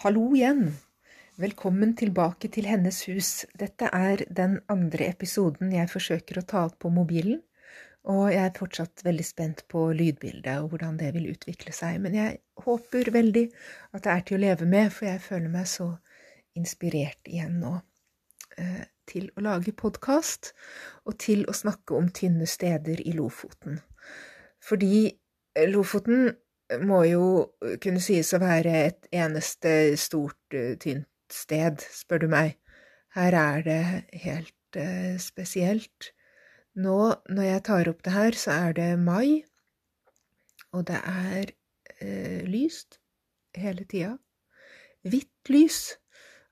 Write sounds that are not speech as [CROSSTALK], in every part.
Hallo igjen. Velkommen tilbake til Hennes hus. Dette er den andre episoden jeg forsøker å ta opp på mobilen, og jeg er fortsatt veldig spent på lydbildet og hvordan det vil utvikle seg. Men jeg håper veldig at det er til å leve med, for jeg føler meg så inspirert igjen nå eh, til å lage podkast og til å snakke om tynne steder i Lofoten. Fordi Lofoten må jo kunne sies å være et eneste stort, eh, tynt sted, spør du meg. Her er det helt uh, spesielt. Nå når jeg tar opp det her, så er det mai, og det er uh, lyst hele tida. Hvitt lys.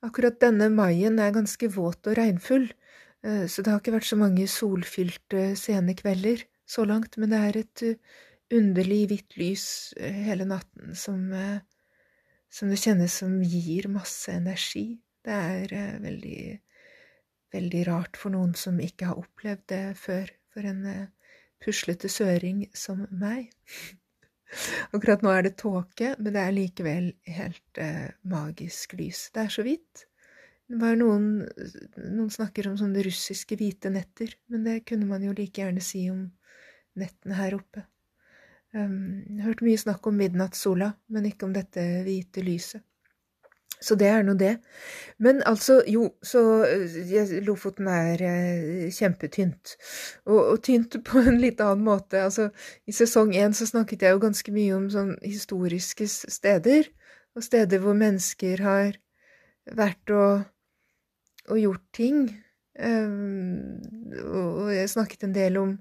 Akkurat denne maien er ganske våt og regnfull, uh, så det har ikke vært så mange solfylte sene kvelder så langt, men det er et underlig hvitt lys eh, hele natten som, eh, som det kjennes som gir masse energi. Det er eh, veldig, veldig rart for noen som ikke har opplevd det før, for en puslete søring som meg. [LAUGHS] Akkurat nå er det tåke, men det er likevel helt eh, magisk lys. Det er så var noen, noen snakker om sånne russiske hvite netter, men det kunne man jo like gjerne si om nettene her oppe. Jeg har hørt mye snakk om midnattssola, men ikke om dette hvite lyset. Så det er nå det. Men altså, jo, så uh, Lofoten er uh, kjempetynt. Og, og, tynt på en litt annen måte. Altså, i sesong én så snakket jeg jo ganske mye om sånn historiske steder, og steder hvor mennesker har vært og, og gjort ting. Um, og jeg snakket en del om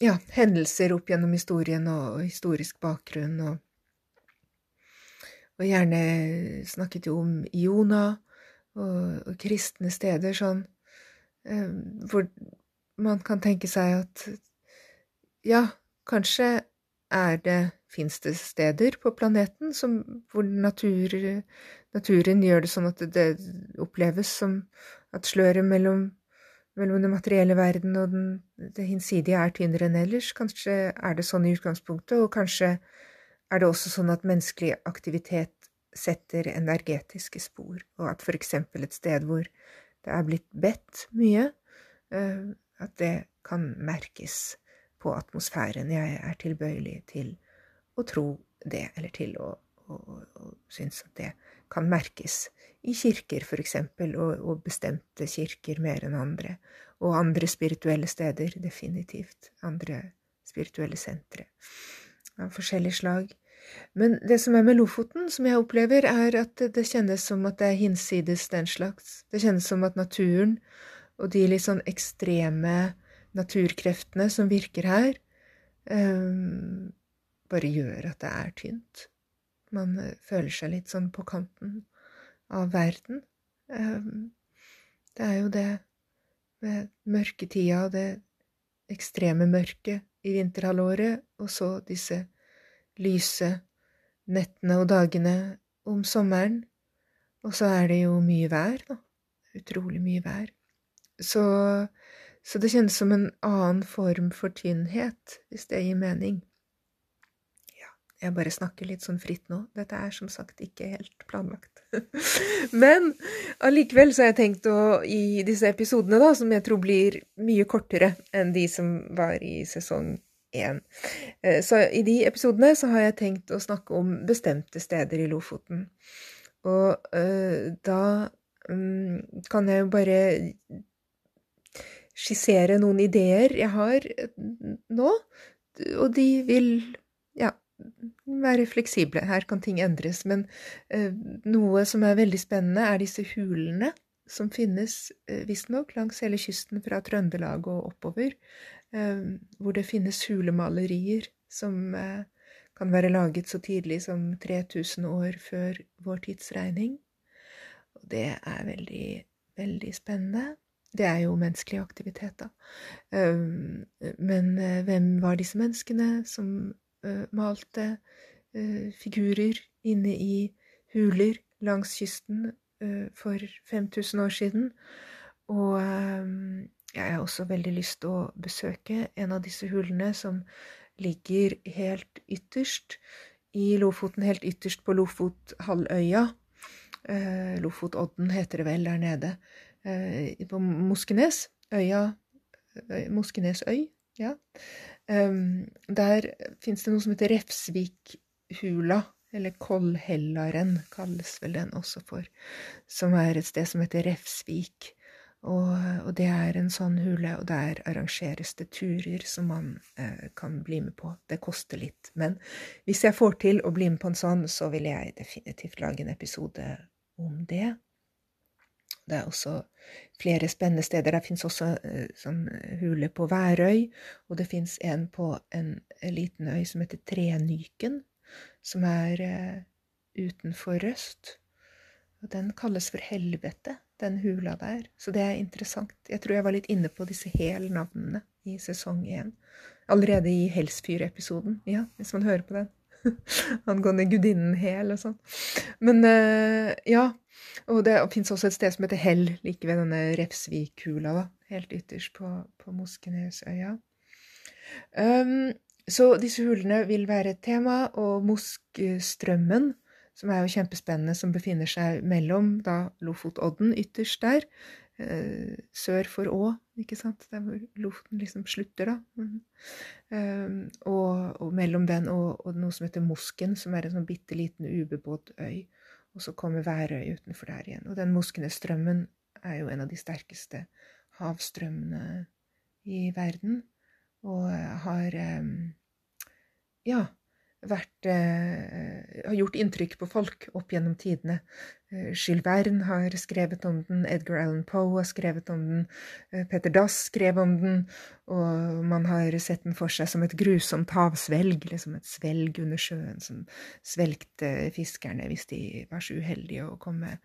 ja, hendelser opp gjennom historien og historisk bakgrunn, og, og gjerne snakket jo om Iona og, og kristne steder, sånn, eh, hvor man kan tenke seg at ja, kanskje er det Fins det steder på planeten som, hvor natur, naturen gjør det sånn at det, det oppleves som at sløret mellom mellom den materielle verden og den, det hinsidige er tynnere enn ellers. Kanskje er det sånn i utgangspunktet, og kanskje er det også sånn at menneskelig aktivitet setter energetiske spor, og at for eksempel et sted hvor det er blitt bedt mye, eh, at det kan merkes på atmosfæren. Jeg er tilbøyelig til å tro det, eller til å, å, å synes at det kan merkes i kirker, for eksempel, og, og bestemte kirker mer enn andre, og andre spirituelle steder, definitivt, andre spirituelle sentre av forskjellig slag. Men det som er med Lofoten, som jeg opplever, er at det kjennes som at det er hinsides den slags. Det kjennes som at naturen og de litt sånn ekstreme naturkreftene som virker her, um, bare gjør at det er tynt. Man eh, føler seg litt sånn på kanten av verden. Ehm, det er jo det med mørketida og det ekstreme mørket i vinterhalvåret, og så disse lyse nettene og dagene om sommeren. Og så er det jo mye vær, da. Utrolig mye vær. Så, så det kjennes som en annen form for tynnhet, hvis det gir mening. Jeg bare snakker litt sånn fritt nå. Dette er som sagt ikke helt planlagt. [LAUGHS] Men allikevel så har jeg tenkt å i disse episodene, da, som jeg tror blir mye kortere enn de som var i sesong én eh, Så i de episodene så har jeg tenkt å snakke om bestemte steder i Lofoten. Og øh, da øh, kan jeg jo bare skissere noen ideer jeg har nå, og de vil ja, være fleksible. Her kan ting endres. Men eh, noe som er veldig spennende, er disse hulene som finnes eh, visstnok langs hele kysten fra Trøndelag og oppover, eh, hvor det finnes hulemalerier som eh, kan være laget så tidlig som 3000 år før vår tidsregning. Og det er veldig, veldig spennende. Det er jo menneskelig aktivitet, da. Men hvem var disse menneskene som malte figurer inne i huler langs kysten for 5000 år siden. Og jeg har også veldig lyst til å besøke en av disse hulene som ligger helt ytterst i Lofoten, helt ytterst på Lofothalvøya. Lofotodden heter det vel der nede. På Moskenes. Øya Moskenesøy, ja. Der fins det noe som heter Refsvikhula. Eller Kollhellaren kalles vel den også for, som er et sted som heter Refsvik. Og, og, det er en sånn hule, og der arrangeres det turer som man eh, kan bli med på. Det koster litt, men hvis jeg får til å bli med på en sånn, så vil jeg definitivt lage en episode om det. Det er også flere spennende steder. Det fins også eh, sånn hule på Værøy, og det fins en på en, en liten øy som heter Trenyken som er eh, utenfor Røst. Og den kalles for Helvete, den hula der. Så det er interessant. Jeg tror jeg var litt inne på disse hel-navnene i sesong én. Allerede i Helsfyr-episoden, ja, hvis man hører på den. [LAUGHS] Angående gudinnen Hel og sånn. Men ja. Og det fins også et sted som heter Hell, like ved denne Refsvik-hula, da. Helt ytterst på, på Moskenesøya. Um, så disse hulene vil være et tema, og Moskstrømmen, som er jo kjempespennende, som befinner seg mellom da Lofotodden ytterst der, uh, sør for Å, ikke sant, der hvor Lofoten liksom slutter, da. Mm. Um, og, og, mellom den og, og, noe som heter Mosken, som er en sånn bitte liten ubebodd øy. Og så kommer Værøy utenfor der igjen. Og den Moskenesstrømmen er jo en av de sterkeste havstrømmene i verden og har ja, vært, eh, har gjort inntrykk på folk opp gjennom tidene. Eh, Jules Verne har skrevet om den, Edgar Allan Poe har skrevet om den, eh, Peter Dass skrev om den, og man har sett den for seg som et grusomt havsvelg, liksom et svelg under sjøen som svelgte fiskerne hvis de var så uheldige å komme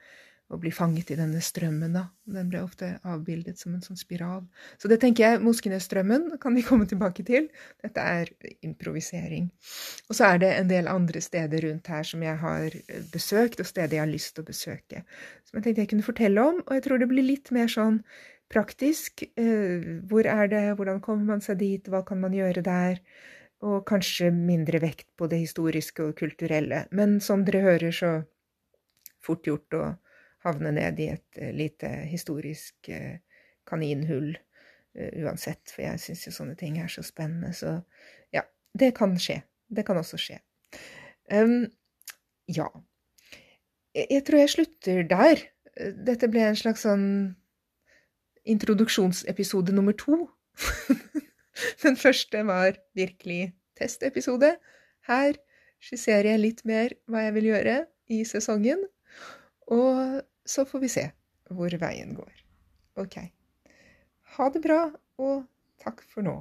å bli fanget i denne strømmen, da. Den ble ofte avbildet som en sånn spiral. Så det tenker jeg, Moskenesstrømmen kan vi komme tilbake til. Dette er improvisering. Og så er det en del andre steder rundt her som jeg har eh, besøkt, og steder jeg har lyst til å besøke. Som jeg tenkte jeg kunne fortelle om, og jeg tror det blir litt mer sånn praktisk. Eh, hvor er det, hvordan kommer man seg dit, hva kan man gjøre der? Og kanskje mindre vekt på det historiske og kulturelle. Men som dere hører, så fort gjort å havne ned i et eh, lite historisk eh, kaninhull eh, uansett, for jeg syns jo sånne ting er så spennende. Så ja, det kan skje. Det kan også skje. Um, ja. Jeg tror jeg slutter der. Dette ble en slags sånn introduksjonsepisode nummer to. [LAUGHS] Den første var virkelig testepisode. Her skisserer jeg litt mer hva jeg vil gjøre i sesongen. Og så får vi se hvor veien går. Ok. Ha det bra, og takk for nå.